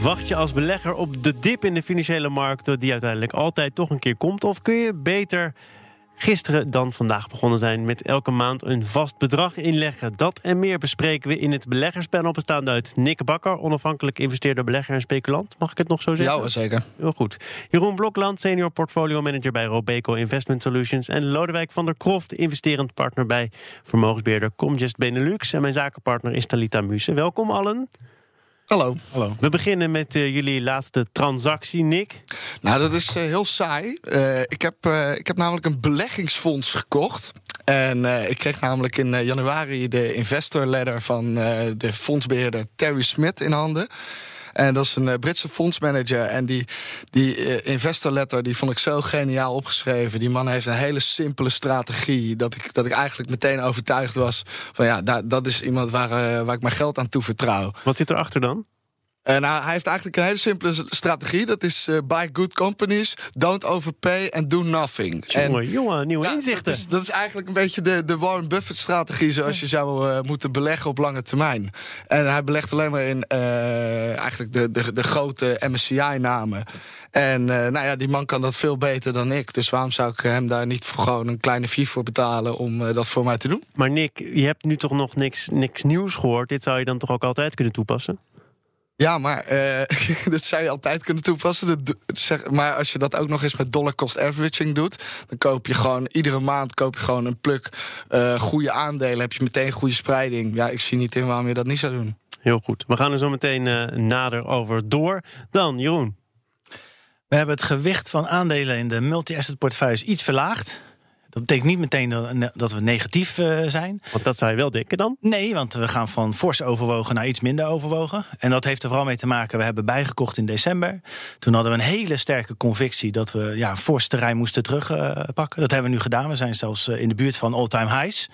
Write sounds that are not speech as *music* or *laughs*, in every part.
Wacht je als belegger op de dip in de financiële markten, die uiteindelijk altijd toch een keer komt? Of kun je beter gisteren dan vandaag begonnen zijn met elke maand een vast bedrag inleggen? Dat en meer bespreken we in het beleggerspanel, bestaande uit Nick Bakker, onafhankelijk investeerder, belegger en speculant. Mag ik het nog zo zeggen? Ja, zeker. Heel goed. Jeroen Blokland, senior portfolio manager bij Robeco Investment Solutions. En Lodewijk van der Kroft, investerend partner bij vermogensbeheerder Comgest Benelux. En mijn zakenpartner is Talita Muse. Welkom allen. Hallo. Hallo. We beginnen met uh, jullie laatste transactie, Nick. Nou, dat is uh, heel saai. Uh, ik, heb, ik heb namelijk een beleggingsfonds gekocht. En ik kreeg namelijk in januari de investor letter van de fondsbeheerder Terry Smith in handen. En dat is een Britse fondsmanager. En die, die investor letter die vond ik zo geniaal opgeschreven. Die man heeft een hele simpele strategie. Dat ik, dat ik eigenlijk meteen overtuigd was van ja, dat, dat is iemand waar, waar ik mijn geld aan toevertrouw. Wat zit erachter dan? Nou, hij heeft eigenlijk een hele simpele strategie. Dat is uh, buy good companies, don't overpay and do nothing. Jongen, jongen, nieuwe inzichten. Dat is, dat is, eigenlijk een beetje de, de Warren Buffett strategie... zoals je zou uh, moeten beleggen op lange termijn. En hij belegt alleen maar in eigenlijk de, de, de grote MSCI-namen. En nou ja, die man kan dat veel beter dan ik. Dus waarom zou ik hem daar niet voor gewoon een kleine fee voor betalen... om dat voor mij te doen? Maar Nick, je hebt nu toch nog niks, niks nieuws gehoord. Dit zou je dan toch ook altijd kunnen toepassen? Ja, maar uh, *laughs* dat zou je altijd kunnen toepassen. maar als je dat ook nog eens met dollar cost averaging doet, dan koop je gewoon iedere maand koop je gewoon een pluk uh, goede aandelen. Heb je meteen goede spreiding. Ja, ik zie niet in waarom je dat niet zou doen. Heel goed. We gaan er zo meteen uh, nader over door. Dan, Jeroen. We hebben het gewicht van aandelen in de multi-asset portefeuilles iets verlaagd. Dat betekent niet meteen dat, we negatief uh, zijn. Want dat zou je wel denken dan? Nee, want we gaan van fors overwogen naar iets minder overwogen. En dat heeft er vooral mee te maken, we hebben bijgekocht in december. Toen hadden we een hele sterke convictie dat we ja, fors terrein moesten terugpakken. dat hebben we nu gedaan. We zijn zelfs eh, in de buurt van all-time highs.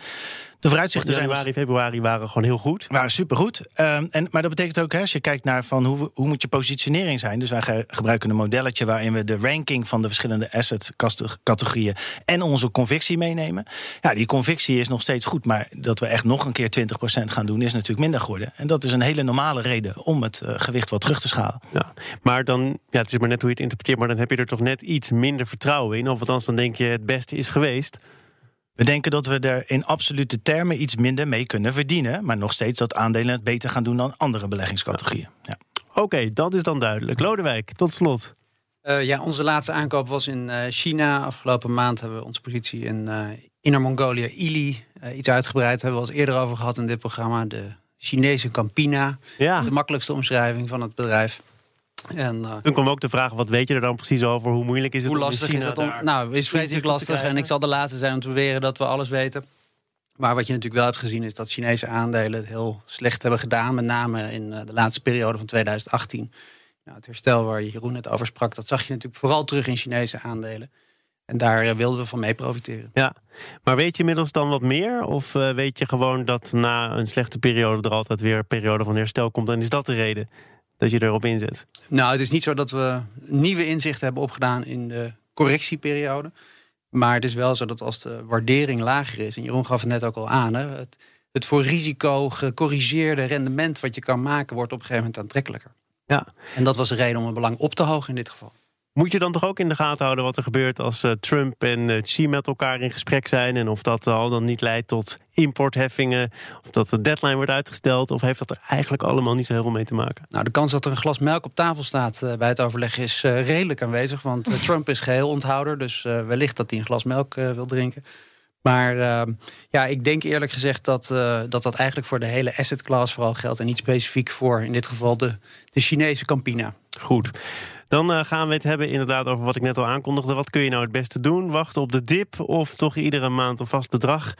De vooruitzichten zijn. Januari, februari waren gewoon heel goed. Waren supergoed. Um, en, maar dat betekent ook, hè, als je kijkt naar van hoe, hoe moet je positionering zijn. Dus wij ge gebruiken een modelletje waarin we de ranking van de verschillende asset-categorieën en onze convictie meenemen. Ja, die convictie is nog steeds goed, maar dat we echt nog een keer 20% gaan doen, is natuurlijk minder geworden. En dat is een hele normale reden om het uh, gewicht wat terug te schalen. Ja, maar dan, ja, het is maar net hoe je het interpreteert, maar dan heb je er toch net iets minder vertrouwen in. Of althans, dan denk je het beste is geweest. We denken dat we er in absolute termen iets minder mee kunnen verdienen. Maar nog steeds dat aandelen het beter gaan doen dan andere beleggingscategorieën. Ja. Oké, okay, dat is dan duidelijk. Lodewijk, tot slot. Uh, ja, onze laatste aankoop was in uh, China. Afgelopen maand hebben we onze positie in uh, Inner Mongolië, Ili, iets uitgebreid. Hebben we al eerder over gehad in dit programma. De Chinese Campina. Ja. De makkelijkste omschrijving van het bedrijf. En, uh, Toen kwam ook de vraag, wat weet je er dan precies over? Hoe moeilijk is het hoe lastig is het om, Nou, is vreselijk lastig. En ik zal de laatste zijn om te beweren dat we alles weten. Maar wat je natuurlijk wel hebt gezien is dat Chinese aandelen het heel slecht hebben gedaan. Met name in de laatste periode van 2018. Nou, het herstel waar Jeroen het over sprak, dat zag je natuurlijk vooral terug in Chinese aandelen. En daar wilden we van mee profiteren. Ja, maar weet je inmiddels dan wat meer? Of weet je gewoon dat na een slechte periode er altijd weer een periode van herstel komt? En is dat de reden? Dat je erop inzet? Nou, het is niet zo dat we nieuwe inzichten hebben opgedaan in de correctieperiode. Maar het is wel zo dat als de waardering lager is, en Jeroen gaf het net ook al aan, hè, het, het voor risico gecorrigeerde rendement wat je kan maken, wordt op een gegeven moment aantrekkelijker. Ja. En dat was de reden om een belang op te hogen in dit geval. Moet je dan toch ook in de gaten houden wat er gebeurt als uh, Trump en uh, Xi met elkaar in gesprek zijn? En of dat al dan niet leidt tot importheffingen? Of dat de deadline wordt uitgesteld? Of heeft dat er eigenlijk allemaal niet zo heel veel mee te maken? Nou, de kans dat er een glas melk op tafel staat uh, bij het overleg is redelijk aanwezig. Want Trump is geheel onthouder. Dus wellicht dat hij een glas melk wil drinken. Maar ja, ik denk eerlijk gezegd dat, dat dat eigenlijk voor de hele asset class vooral geldt. En niet specifiek voor in dit geval de, de Chinese Campina. Goed. Dan uh, gaan we het hebben inderdaad over wat ik net al aankondigde. Wat kun je nou het beste doen? Wachten op de dip of toch iedere maand een vast bedrag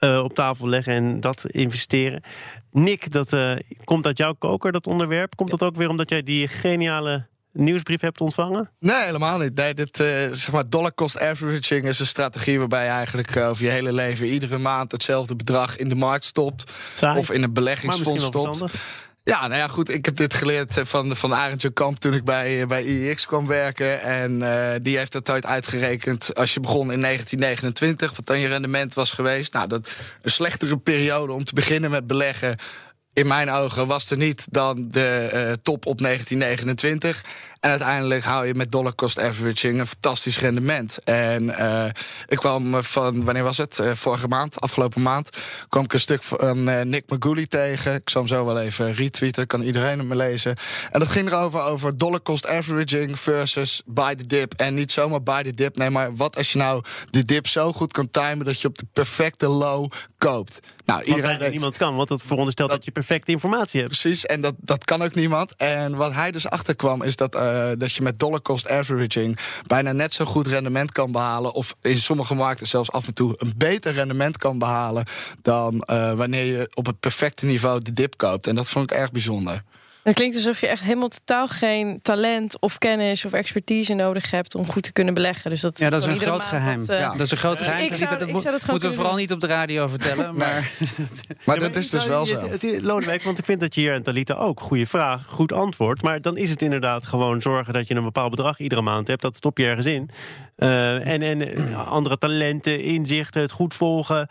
uh, op tafel leggen en dat investeren? Nick, dat uh, komt uit jouw koker, dat onderwerp. Komt dat ook weer omdat jij die geniale nieuwsbrief hebt ontvangen? Nee, helemaal niet. Nee, dit, uh, zeg maar, dollar cost averaging is een strategie waarbij je eigenlijk over je hele leven iedere maand hetzelfde bedrag in de markt stopt. Of in een beleggingsfonds stopt. Ja, nou ja, goed. Ik heb dit geleerd van, van Arendtje Kamp toen ik bij, bij IEX kwam werken. En uh, die heeft dat ooit uitgerekend. Als je begon in 1929, wat dan je rendement was geweest. Nou, dat een slechtere periode om te beginnen met beleggen in mijn ogen was er niet dan de uh, top op 1929. En uiteindelijk hou je met dollar cost averaging een fantastisch rendement. En uh, ik kwam van, wanneer was het? Uh, vorige maand, afgelopen maand, kwam ik een stuk van uh, Nick Maguli tegen. Ik zal hem zo wel even retweeten, kan iedereen het me lezen. En dat ging erover over dollar cost averaging versus buy the dip. En niet zomaar buy the dip, nee, maar wat als je nou de dip zo goed kan timen dat je op de perfecte low koopt. Nou, iedereen weet, niemand kan, want dat veronderstelt dat, dat, je perfecte informatie hebt. Precies, en dat, dat kan ook niemand. En wat hij dus achterkwam is dat, uh, dat je met dollar cost averaging bijna net zo goed rendement kan behalen. Of in sommige markten zelfs af en toe een beter rendement kan behalen. dan uh, wanneer je op het perfecte niveau de dip koopt. En dat vond ik erg bijzonder. Het klinkt alsof je echt helemaal totaal geen talent of kennis of expertise nodig hebt om goed te kunnen beleggen. Dus dat, ja, dat is een groot geheim. Wat, uh, ja. Dat is een groot dus geheim. Zou, dat, dat moeten we vooral niet op de radio vertellen. maar *laughs* maar dat is dus wel zo. Lodewijk, want ik vind dat je hier en Talita ook goede vraag, goed antwoord. Maar dan is het inderdaad gewoon zorgen dat je een bepaald bedrag iedere maand hebt. Dat stop je ergens in. Uh, en, en andere talenten, inzichten, het goed volgen.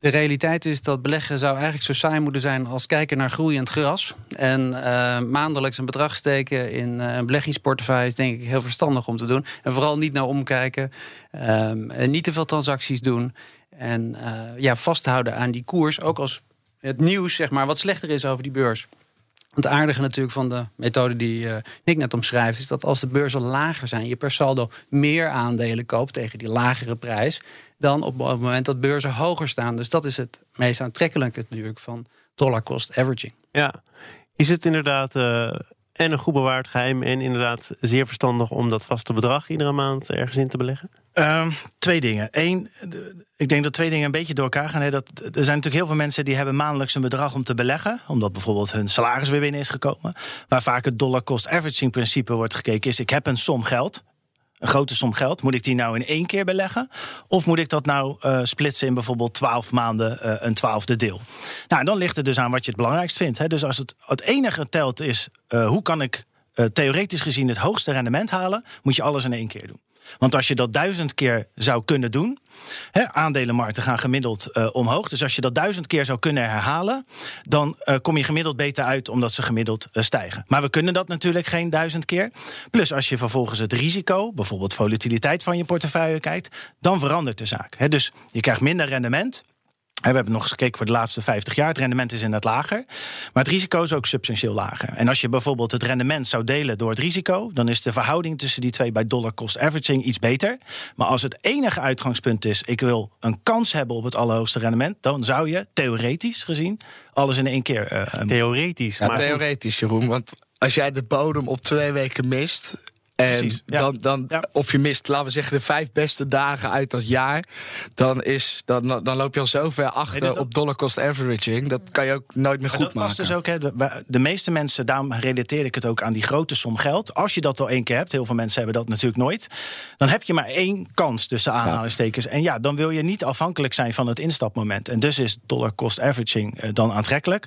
De realiteit is dat beleggen zou eigenlijk zo saai moeten zijn als kijken naar groeiend gras. En uh, maandelijks een bedrag steken in uh, een beleggingsportefeuille is denk ik heel verstandig om te doen. En vooral niet naar omkijken. Um, en niet te veel transacties doen. En uh, ja, vasthouden aan die koers. Ook als het nieuws zeg maar, wat slechter is over die beurs. Het aardige natuurlijk van de methode die uh, Nick net omschrijft, is dat als de beurzen lager zijn, je per saldo meer aandelen koopt tegen die lagere prijs dan op het moment dat beurzen hoger staan. Dus dat is het meest aantrekkelijke natuurlijk van dollar cost averaging. Ja, is het inderdaad uh, en een goed bewaard geheim en inderdaad zeer verstandig om dat vaste bedrag iedere maand ergens in te beleggen? Um, twee dingen. Eén, ik denk dat twee dingen een beetje door elkaar gaan. Hè. Dat, er zijn natuurlijk heel veel mensen die hebben maandelijks een bedrag om te beleggen. Omdat bijvoorbeeld hun salaris weer binnen is gekomen. Waar vaak het dollar cost averaging principe wordt gekeken is... ik heb een som geld, een grote som geld. Moet ik die nou in één keer beleggen? Of moet ik dat nou uh, splitsen in bijvoorbeeld 12 maanden uh, een twaalfde deel? Nou, dan ligt het dus aan wat je het belangrijkst vindt. Hè. Dus als het, het enige telt is uh, hoe kan ik theoretisch gezien het hoogste rendement halen, moet je alles in één keer doen. Want als je dat duizend keer zou kunnen doen, aandelenmarkten gaan gemiddeld uh, omhoog. Dus als je dat duizend keer zou kunnen herhalen, dan uh, kom je gemiddeld beter uit omdat ze gemiddeld uh, stijgen. Maar we kunnen dat natuurlijk geen duizend keer. Plus als je vervolgens het risico, bijvoorbeeld volatiliteit van je portefeuille kijkt, dan verandert de zaak. Dus je krijgt minder rendement. We hebben nog eens gekeken voor de laatste 50 jaar. Het rendement is inderdaad lager. Maar het risico is ook substantieel lager. En als je bijvoorbeeld het rendement zou delen door het risico, dan is de verhouding tussen die twee bij dollar cost averaging iets beter. Maar als het enige uitgangspunt is: ik wil een kans hebben op het allerhoogste rendement, dan zou je theoretisch gezien alles in één keer. Uh, theoretisch. Ja, maar theoretisch, Jeroen. Want als jij de bodem op twee weken mist, en Precies, ja. dan, dan ja. of je mist, laten we zeggen, de vijf beste dagen uit dat jaar. Dan, is, dan, dan loop je al zo ver achter nee, dus op dollar cost averaging. Dat kan je ook nooit meer goed dat maken. Dus ook, hè, de, de, meeste mensen, daarom relateer ik het ook aan die grote som geld. Als je dat al één keer hebt, heel veel mensen hebben dat natuurlijk nooit. Dan heb je maar één kans tussen aanhalingstekens. Ja. En ja, dan wil je niet afhankelijk zijn van het instapmoment. En dus is dollar cost averaging uh, dan aantrekkelijk.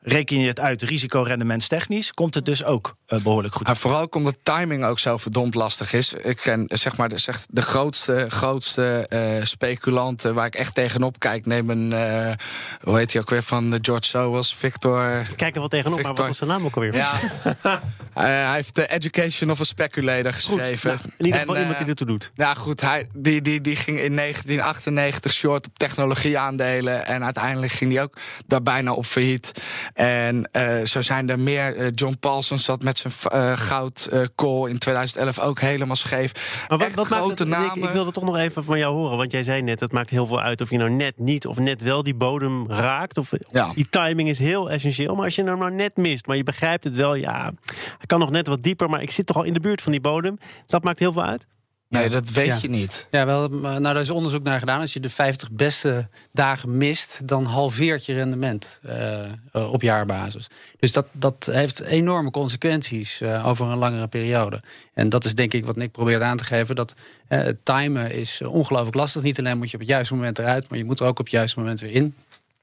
Reken je het uit risicorendementstechnisch, komt het dus ook uh, behoorlijk goed. Maar vooral komt de timing ook zo verdomd lastig is. Ik ken zeg maar de, zeg, de grootste, grootste uh, speculanten waar ik echt tegenop kijk. Neem een, uh, hoe heet hij ook weer van George Soros, Victor. Kijk er wel tegenop, Victor. maar wat is zijn naam ook alweer? Ja, uh, *laughs* hij heeft de Education of a Speculator geschreven. Goed, nou, in ieder geval en, iemand die ertoe doet. Ja, goed. Hij, die, die, die ging in 1998 short op technologieaandelen. En uiteindelijk ging hij ook daar bijna op failliet. En zo zijn er meer. John Paulson zat met zijn goud call in 2000 2011 ook helemaal scheef. Maar wat, wat maakt het, namen... ik, ik, wilde toch nog even van jou horen. Want jij zei net, het maakt heel veel uit of je nou net niet of net wel die bodem raakt. Of, ja. Die timing is heel essentieel. Maar als je hem nou net mist, maar je begrijpt het wel, ja, hij kan nog net wat dieper. Maar ik zit toch al in de buurt van die bodem. Dat maakt heel veel uit. Nee, dat weet je niet. Ja, wel, nou, daar is onderzoek naar gedaan. Als je de 50 beste dagen mist, dan halveert je rendement uh, op jaarbasis. Dus dat, dat heeft enorme consequenties uh, over een langere periode. En dat is denk ik wat Nick probeert aan te geven. Dat uh, timen is ongelooflijk lastig. Niet alleen moet je op het juiste moment eruit, maar je moet er ook op het juiste moment weer in.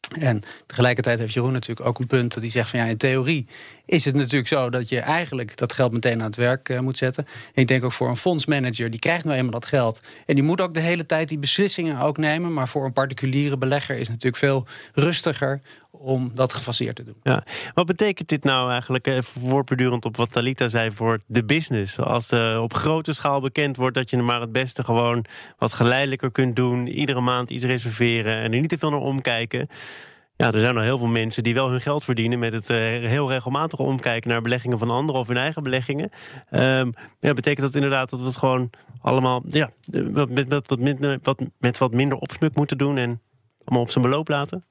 En tegelijkertijd heeft Jeroen natuurlijk ook een punt die zegt van ja, in theorie is het natuurlijk zo dat je eigenlijk dat geld meteen aan het werk uh, moet zetten. En ik denk ook voor een fondsmanager, die krijgt nou eenmaal dat geld. En die moet ook de hele tijd die beslissingen ook nemen. Maar voor een particuliere belegger is het natuurlijk veel rustiger om dat gefaseerd te doen. Ja. Wat betekent dit nou eigenlijk, uh, voortbedurend op wat Talita zei, voor de business? Als uh, op grote schaal bekend wordt dat je maar het beste gewoon wat geleidelijker kunt doen, iedere maand iets reserveren en er niet te veel naar omkijken. Ja, er zijn nog heel veel mensen die wel hun geld verdienen met het uh, heel regelmatig omkijken naar beleggingen van anderen of hun eigen beleggingen. Um, ja, betekent dat inderdaad dat we het gewoon allemaal ja, met, met, met wat minder opsmuk moeten doen en allemaal op zijn beloop laten?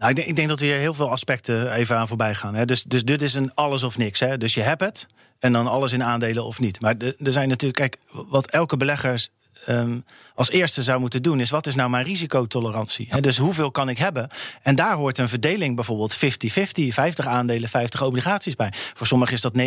Nou, ik, denk, ik denk dat we hier heel veel aspecten even aan voorbij gaan. Hè. Dus, dus dit is een alles of niks. Hè. Dus je hebt het en dan alles in aandelen of niet. Maar er zijn natuurlijk, kijk, wat elke belegger um, als eerste zou moeten doen, is wat is nou mijn risicotolerantie? Dus hoeveel kan ik hebben? En daar hoort een verdeling bijvoorbeeld 50-50, 50 aandelen, 50 obligaties bij. Voor sommigen is dat 90-10.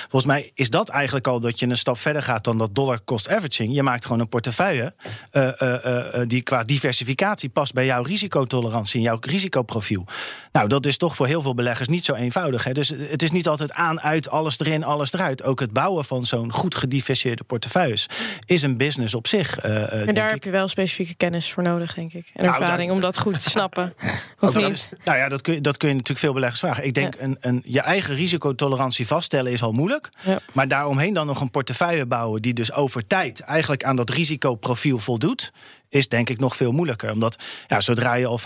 Volgens mij is dat eigenlijk al dat je een stap verder gaat dan dat dollar cost averaging. Je maakt gewoon een portefeuille uh, uh, uh, die qua diversificatie past bij jouw risicotolerantie en jouw risicoprofiel. Nou, dat is toch voor heel veel beleggers niet zo eenvoudig. Dus het is niet altijd aan, uit, alles erin, alles eruit. Ook het bouwen van zo'n goed gediversifieerde portefeuilles is een business op zich. Uh, en daar heb je wel specifieke kennis voor nodig, denk ik. En nou, ervaring om dat goed te snappen. *laughs* Of niet? nou ja, dat kun, je, dat kun je natuurlijk veel beleggers vragen. Ik denk, een, een, je eigen risicotolerantie vaststellen is al moeilijk. Ja. Maar daaromheen dan nog een portefeuille bouwen... die dus over tijd eigenlijk aan dat risicoprofiel voldoet is denk ik nog veel moeilijker. Omdat ja, zodra je al 50%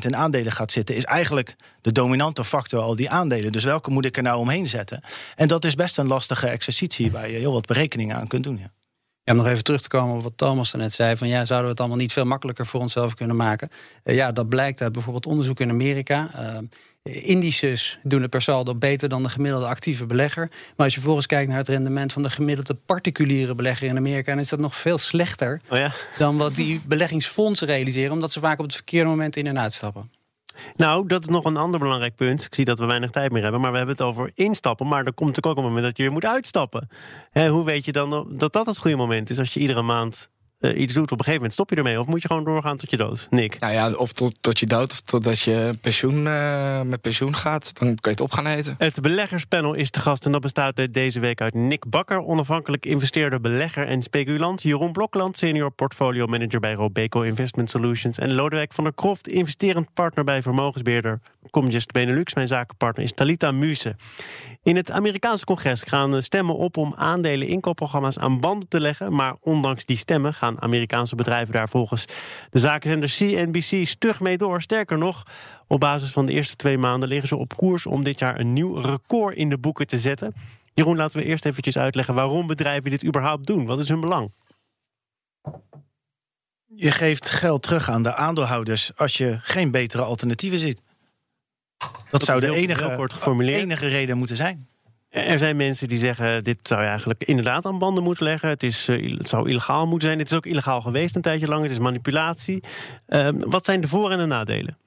in aandelen gaat zitten, is eigenlijk de dominante factor al die aandelen. Dus welke moet ik er nou omheen zetten? En dat is best een lastige exercitie waar je heel wat berekeningen aan kunt doen. Ja. Ja, om nog even terug te komen op wat Thomas net zei: van ja, zouden we het allemaal niet veel makkelijker voor onszelf kunnen maken? Uh, ja, dat blijkt uit bijvoorbeeld onderzoek in Amerika. Uh, indices doen het per saldo beter dan de gemiddelde actieve belegger. Maar als je volgens kijkt naar het rendement van de gemiddelde particuliere belegger in Amerika, dan is dat nog veel slechter oh ja? dan wat die beleggingsfondsen realiseren, omdat ze vaak op het verkeerde moment in en uitstappen. Nou, dat is nog een ander belangrijk punt. Ik zie dat we weinig tijd meer hebben, maar we hebben het over instappen. Maar er komt natuurlijk ook een moment dat je weer moet uitstappen. hoe weet je dan dat dat het goede moment is als je iedere maand uh, iets doet, op een gegeven moment stop je ermee. Of moet je gewoon doorgaan tot je dood? Nick? Nou ja, of tot, tot je dood of totdat je pensioen, uh, met pensioen gaat. Dan kan je het op gaan eten. Het beleggerspanel is te gast en dat bestaat deze week uit Nick Bakker, onafhankelijk investeerder, belegger en speculant. Jeroen Blokland, senior portfolio manager bij Robeco Investment Solutions. En Lodewijk van der Kroft, investerend partner bij vermogensbeheerder Comgest Benelux. Mijn zakenpartner is Talita Muse. In het Amerikaanse congres gaan stemmen op om aandelen inkoopprogramma's aan banden te leggen. Maar ondanks die stemmen gaan Amerikaanse bedrijven daar volgens de zakenzender CNBC stug mee door. Sterker nog, op basis van de eerste twee maanden liggen ze op koers om dit jaar een nieuw record in de boeken te zetten. Jeroen, laten we eerst eventjes uitleggen waarom bedrijven dit überhaupt doen. Wat is hun belang? Je geeft geld terug aan de aandeelhouders als je geen betere alternatieven ziet. Dat, zou de enige, enige reden moeten zijn. Er zijn mensen die zeggen: dit zou je eigenlijk inderdaad aan banden moeten leggen. Het, is, uh, het zou illegaal moeten zijn. Dit is ook illegaal geweest een tijdje lang. Het is manipulatie. Uh, wat zijn de voor- en de nadelen?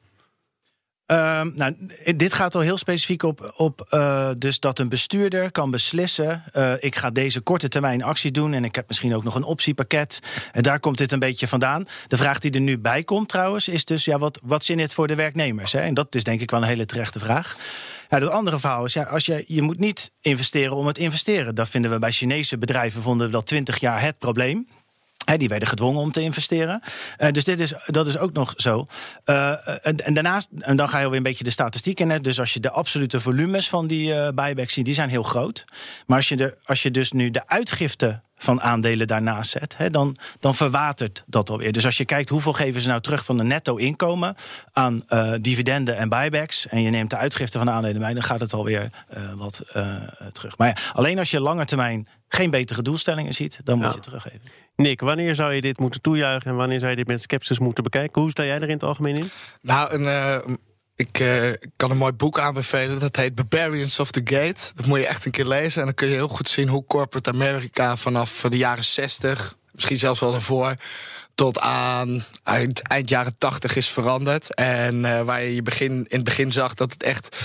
Uh, nou, dit gaat al heel specifiek op, op uh, dus dat een bestuurder kan beslissen: uh, ik ga deze korte termijn actie doen en ik heb misschien ook nog een optiepakket. En daar komt dit een beetje vandaan. De vraag die er nu bij komt trouwens is dus: ja, wat, wat zin het voor de werknemers? Hè? En dat is denk ik wel een hele terechte vraag. Ja, dat andere verhaal is, ja, als je, je moet niet investeren om het investeren. Dat vinden we bij Chinese bedrijven vonden we dat 20 jaar het probleem die werden gedwongen om te investeren. Uh, dus dit is, dat is ook nog zo. Uh, en, daarnaast, en dan ga je weer een beetje de statistiek in. Hè. Dus als je de absolute volumes van die uh, buybacks ziet, die zijn heel groot. Maar als je, de, als je dus nu de uitgifte van aandelen daarnaast zet, hè, dan, dan verwatert dat alweer. Dus als je kijkt hoeveel geven ze nou terug van de netto inkomen aan dividenden en buybacks, en je neemt de uitgifte van de aandelen mee, dan gaat het alweer uh, wat terug. Maar ja, alleen als je lange termijn geen betere doelstellingen ziet, dan moet ja. je teruggeven. Nick, wanneer zou je dit moeten toejuichen en wanneer zou je dit met sceptisch moeten bekijken? Hoe sta jij er in het algemeen in? Nou, een, Ik uh, kan een mooi boek aanbevelen. Dat heet Barbarians of the Gate. Dat moet je echt een keer lezen. En dan kun je heel goed zien hoe corporate America vanaf de jaren 60, misschien zelfs wel daarvoor, tot aan eind, eind jaren 80 is veranderd. En uh, waar je begin, in het begin zag dat het echt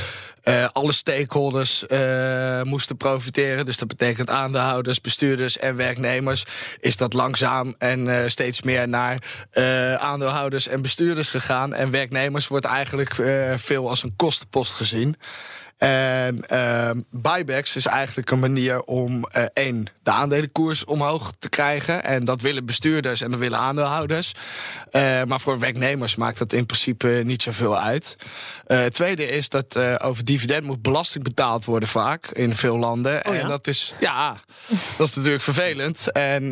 uh, alle stakeholders uh, moesten profiteren. Dus dat betekent aandeelhouders, bestuurders en werknemers. Is dat langzaam en uh, steeds meer naar aandeelhouders en bestuurders gegaan. En werknemers wordt eigenlijk veel als een kostenpost gezien. En uh, buybacks is eigenlijk een manier om uh, één, de aandelenkoers omhoog te krijgen. En dat willen bestuurders en dat willen aandeelhouders. Uh, maar voor werknemers maakt dat in principe niet zoveel uit. Het tweede is dat over dividend moet belasting betaald worden vaak in veel landen. Oh ja? En dat is, ja, dat is natuurlijk vervelend. En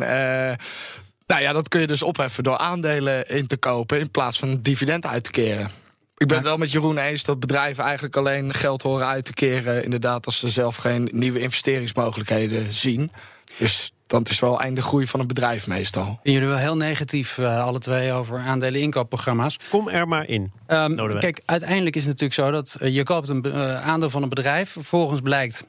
nou ja, dat kun je dus opheffen door aandelen in te kopen in plaats van dividend uit te keren. Ik ben het wel met Jeroen eens dat bedrijven eigenlijk alleen geld horen uit te keren. Inderdaad, als ze zelf geen nieuwe investeringsmogelijkheden zien. Dus dan is wel einde groei van een bedrijf meestal. En jullie wel heel negatief, uh, alle twee, over aandelen inkoopprogramma's. Kom er maar in. Um, kijk, uiteindelijk is het natuurlijk zo dat uh, je koopt een uh, aandeel van een bedrijf. Vervolgens blijkt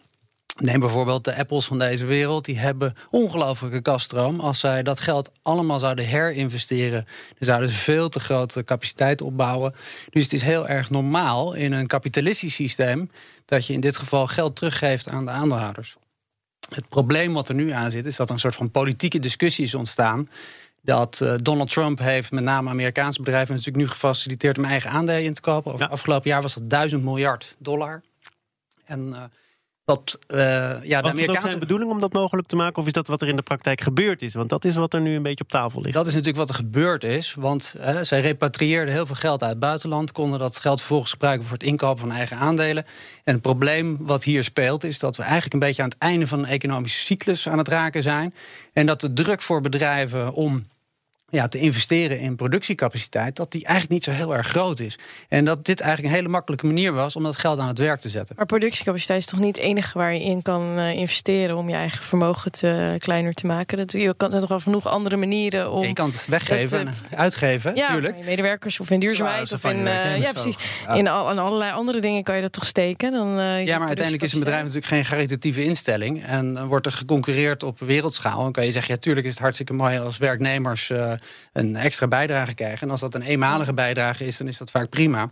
Neem bijvoorbeeld de Apples van deze wereld. Die hebben ongelooflijke kaststroom. Als zij dat geld allemaal zouden herinvesteren, dan zouden ze veel te grote capaciteit opbouwen. Dus het is heel erg normaal in een kapitalistisch systeem dat je in dit geval geld teruggeeft aan de aandeelhouders. Het probleem wat er nu aan zit, is dat er een soort van politieke discussie is ontstaan. Dat uh, Donald Trump heeft met name Amerikaanse bedrijven natuurlijk nu gefaciliteerd om eigen aandelen in te kopen. Over ja. afgelopen jaar was dat 1000 miljard dollar. En uh, dat, uh, ja, de Was Amerikaanse... het zijn bedoeling om dat mogelijk te maken? Of is dat wat er in de praktijk gebeurd is? Want dat is wat er nu een beetje op tafel ligt. Dat is natuurlijk wat er gebeurd is. Want uh, zij repatrieerden heel veel geld uit het buitenland. Konden dat geld vervolgens gebruiken voor het inkopen van eigen aandelen. En het probleem wat hier speelt is dat we eigenlijk een beetje aan het einde van een economische cyclus aan het raken zijn. En dat de druk voor bedrijven om ja, te investeren in productiecapaciteit, dat die eigenlijk niet zo heel erg groot is. En dat dit eigenlijk een hele makkelijke manier was om dat geld aan het werk te zetten. Maar productiecapaciteit is toch niet het enige waar je in kan uh, investeren om je eigen vermogen te, kleiner te maken? Dat, je kan er toch wel genoeg andere manieren om. Ja, je kan het weggeven dat, en uitgeven, ja. Je medewerkers of in duurzaamheid of in. Ja, precies. Ja. In, al, in allerlei andere dingen kan je dat toch steken. Dan, ja, maar uiteindelijk is een bedrijf natuurlijk geen caritatieve instelling. En wordt er geconcurreerd op wereldschaal. Dan kan je zeggen, ja, tuurlijk is het hartstikke mooi als werknemers een extra bijdrage krijgen. En als dat een eenmalige bijdrage is, dan is dat vaak prima.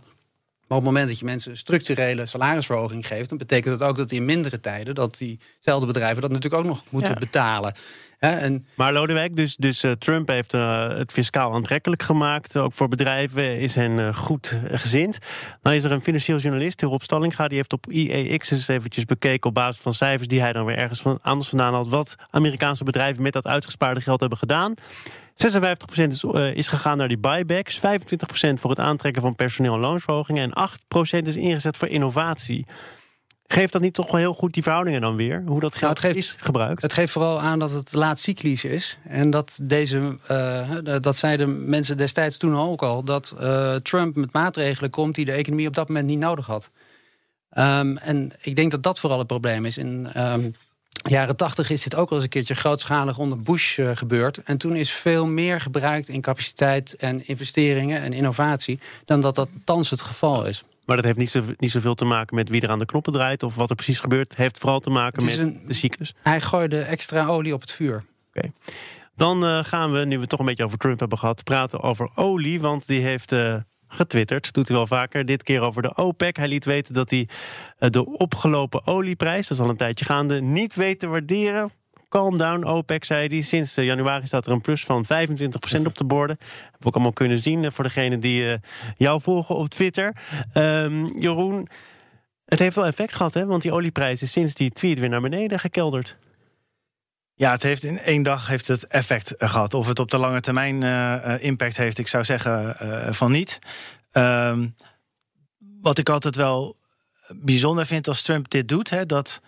Maar op het moment dat je mensen een structurele salarisverhoging geeft, dan betekent dat ook dat in mindere tijden dat diezelfde bedrijven dat natuurlijk ook nog moeten ja. betalen. en... Maar Lodewijk, dus, dus uh, Trump heeft uh, het fiscaal aantrekkelijk gemaakt. Ook voor bedrijven is hen uh, goed gezind. Nou is er een financieel journalist, Rob Stallinga, die heeft op IEX eens eventjes bekeken op basis van cijfers die hij dan weer ergens van, anders vandaan had, wat Amerikaanse bedrijven met dat uitgespaarde geld hebben gedaan. 56% is, uh, is gegaan naar die buybacks. 25% voor het aantrekken van personeel- en loonsverhogingen. En 8% is ingezet voor innovatie. Geeft dat niet toch wel heel goed die verhoudingen dan weer? Hoe dat geld nou, geeft, is gebruikt? Het geeft vooral aan dat het laat cyclisch is. En dat deze, uh, dat zeiden mensen destijds toen ook al, dat uh, Trump met maatregelen komt die de economie op dat moment niet nodig had. Um, en ik denk dat dat vooral het probleem is. In um, jaren tachtig is dit ook al eens een keertje grootschalig onder Bush uh, gebeurd. En toen is veel meer gebruikt in capaciteit en investeringen en innovatie dan dat dat thans het geval is. Maar dat heeft niet, zo, niet zoveel te maken met wie er aan de knoppen draait of wat er precies gebeurt. Het heeft vooral te maken met een, de cyclus. Hij gooide extra olie op het vuur. Oké. Okay. Dan uh, gaan we, nu we het toch een beetje over Trump hebben gehad, praten over olie. Want die heeft uh, getwitterd. Doet hij wel vaker. Dit keer over de OPEC. Hij liet weten dat hij de opgelopen olieprijs, dat is al een tijdje gaande, niet weet te waarderen. Calm down, OPEC, zei hij. Sinds januari staat er een plus van 25% op de borden. Heb ik ook allemaal kunnen zien voor degenen die jou volgen op Twitter. Um, Jeroen, het heeft wel effect gehad, hè? Want die olieprijs is sinds die tweet weer naar beneden gekelderd. Ja, het heeft in één dag heeft het effect gehad. Of het op de lange termijn uh, impact heeft, ik zou zeggen van niet. Um, wat ik altijd wel bijzonder vind als Trump dit doet, hè, dat.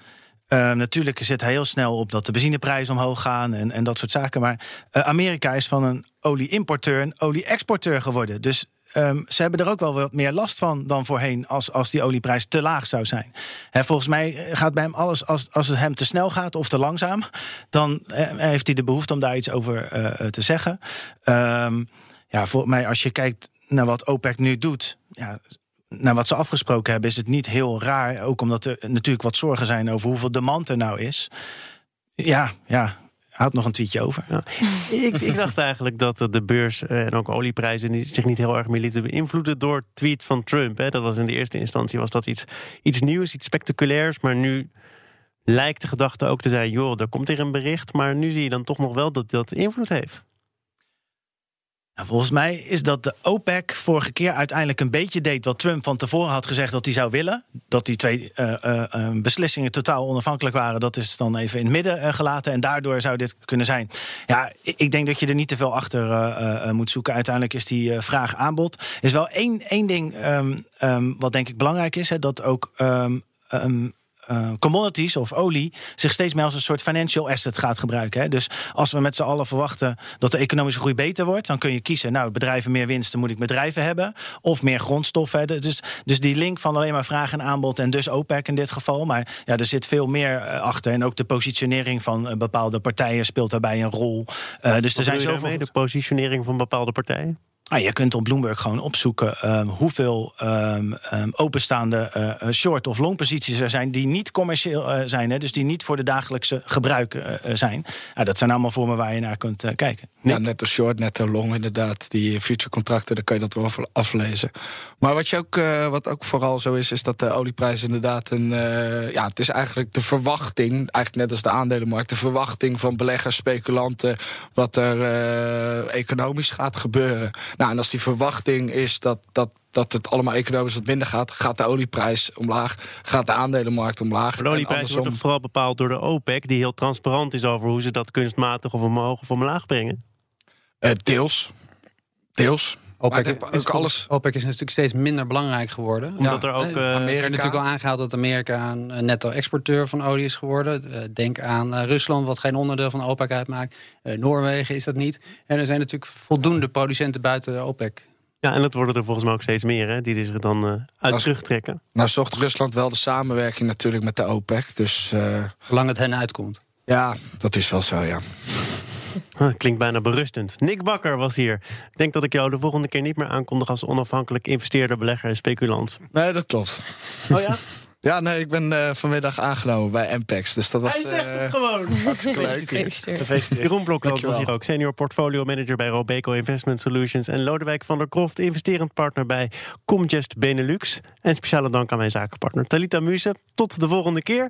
Natuurlijk zit hij heel snel op dat de benzineprijzen omhoog gaan en, en dat soort zaken. Maar Amerika is van een olie-importeur een olie-exporteur geworden. Dus Um, ze hebben er ook wel wat meer last van dan voorheen als, als die olieprijs te laag zou zijn. He, volgens mij gaat bij hem alles, als, als het hem te snel gaat of te langzaam, dan he, heeft hij de behoefte om daar iets over uh, te zeggen. Um, ja, volgens mij, als je kijkt naar wat OPEC nu doet, ja, naar wat ze afgesproken hebben, is het niet heel raar. Ook omdat er natuurlijk wat zorgen zijn over hoeveel demand er nou is. Ja, ja. Had nog een tweetje over. Ja. ik, ik, *laughs* dacht eigenlijk dat de beurs en ook olieprijzen zich niet heel erg meer lieten beïnvloeden door tweet van Trump. Hè. Dat was in de eerste instantie was dat iets, iets nieuws, iets spectaculairs. Maar nu lijkt de gedachte ook te zijn: joh, er komt hier een bericht. Maar nu zie je dan toch nog wel dat dat invloed heeft. Nou, volgens mij is dat de OPEC vorige keer uiteindelijk een beetje deed wat Trump van tevoren had gezegd dat hij zou willen. Dat die twee uh, uh, beslissingen totaal onafhankelijk waren. Dat is dan even in het midden gelaten. En daardoor zou dit kunnen zijn. Ja, ik denk dat je er niet te veel achter moet zoeken. Uiteindelijk is die vraag aanbod. Er is wel één, één ding um, um, wat denk ik belangrijk is. Hè, dat ook. Um, uh, commodities of olie zich steeds meer als een soort financial asset gaat gebruiken. Hè. Dus als we met z'n allen verwachten dat de economische groei beter wordt, dan kun je kiezen. Nou, bedrijven meer winst, dan moet ik bedrijven hebben. Of meer grondstoffen. Dus, dus die link van alleen maar vraag en aanbod en dus OPEC in dit geval. Maar ja, er zit veel meer eh, achter. En ook de positionering van uh, bepaalde partijen speelt daarbij een rol. Uh, dus er zijn zoveel. De positionering van bepaalde partijen? Ah, je kunt op Bloomberg gewoon opzoeken um, hoeveel um, um, openstaande uh, short- of long-posities er zijn die niet commercieel uh, zijn, hè, dus die niet voor de dagelijkse gebruik uh, zijn. Dat zijn allemaal vormen waar je naar kunt kijken. Ja, net als short, net als long, inderdaad. Die future contracten, daar kan je dat wel aflezen. Maar wat, je ook, wat ook vooral zo is, is dat de olieprijs inderdaad een. ja, het is eigenlijk de verwachting, eigenlijk net als de aandelenmarkt, de verwachting van beleggers, speculanten, wat er economisch gaat gebeuren. Nou, en als die verwachting is dat, dat, dat het allemaal economisch wat minder gaat, gaat de olieprijs omlaag, gaat de aandelenmarkt omlaag. De olieprijs wordt toch vooral bepaald door de OPEC, die heel transparant is over hoe ze dat kunstmatig of omhoog of omlaag brengen? Uh, deels. Deels. OPEC is, alles... OPEC is natuurlijk steeds minder belangrijk geworden. Omdat er ook. Uh, Amerika... Er natuurlijk al aangehaald dat Amerika een netto-exporteur van olie is geworden. denk aan Rusland, wat geen onderdeel van OPEC uitmaakt. Noorwegen is dat niet. En er zijn natuurlijk voldoende producenten buiten OPEC. Ja, en dat worden er volgens mij ook steeds meer, hè, die zich dan uh, uit nou, terugtrekken. Nou, zocht Rusland wel de samenwerking natuurlijk met de OPEC. Dus, uh... Zolang het hen uitkomt. Ja, dat is wel zo, ja. *laughs* Klinkt bijna berustend. Nick Bakker was hier. Ik denk dat ik jou de volgende keer niet meer aankondig als onafhankelijk investeerder, belegger en speculant. Nee, dat klopt. Oh ja? *laughs* Ja, nee, ik ben uh, vanmiddag aangenomen bij MPEX. Dus dat was. Hij zegt uh, het gewoon. *laughs* Hartstikke leuk. Gefeliciteerd. Jeroen Blokland was hier ook. Senior portfolio manager bij Robeco Investment Solutions. En Lodewijk van der Kroft, investerend partner bij Comgest Benelux. En speciale dank aan mijn zakenpartner Talita Muse. Tot de volgende keer.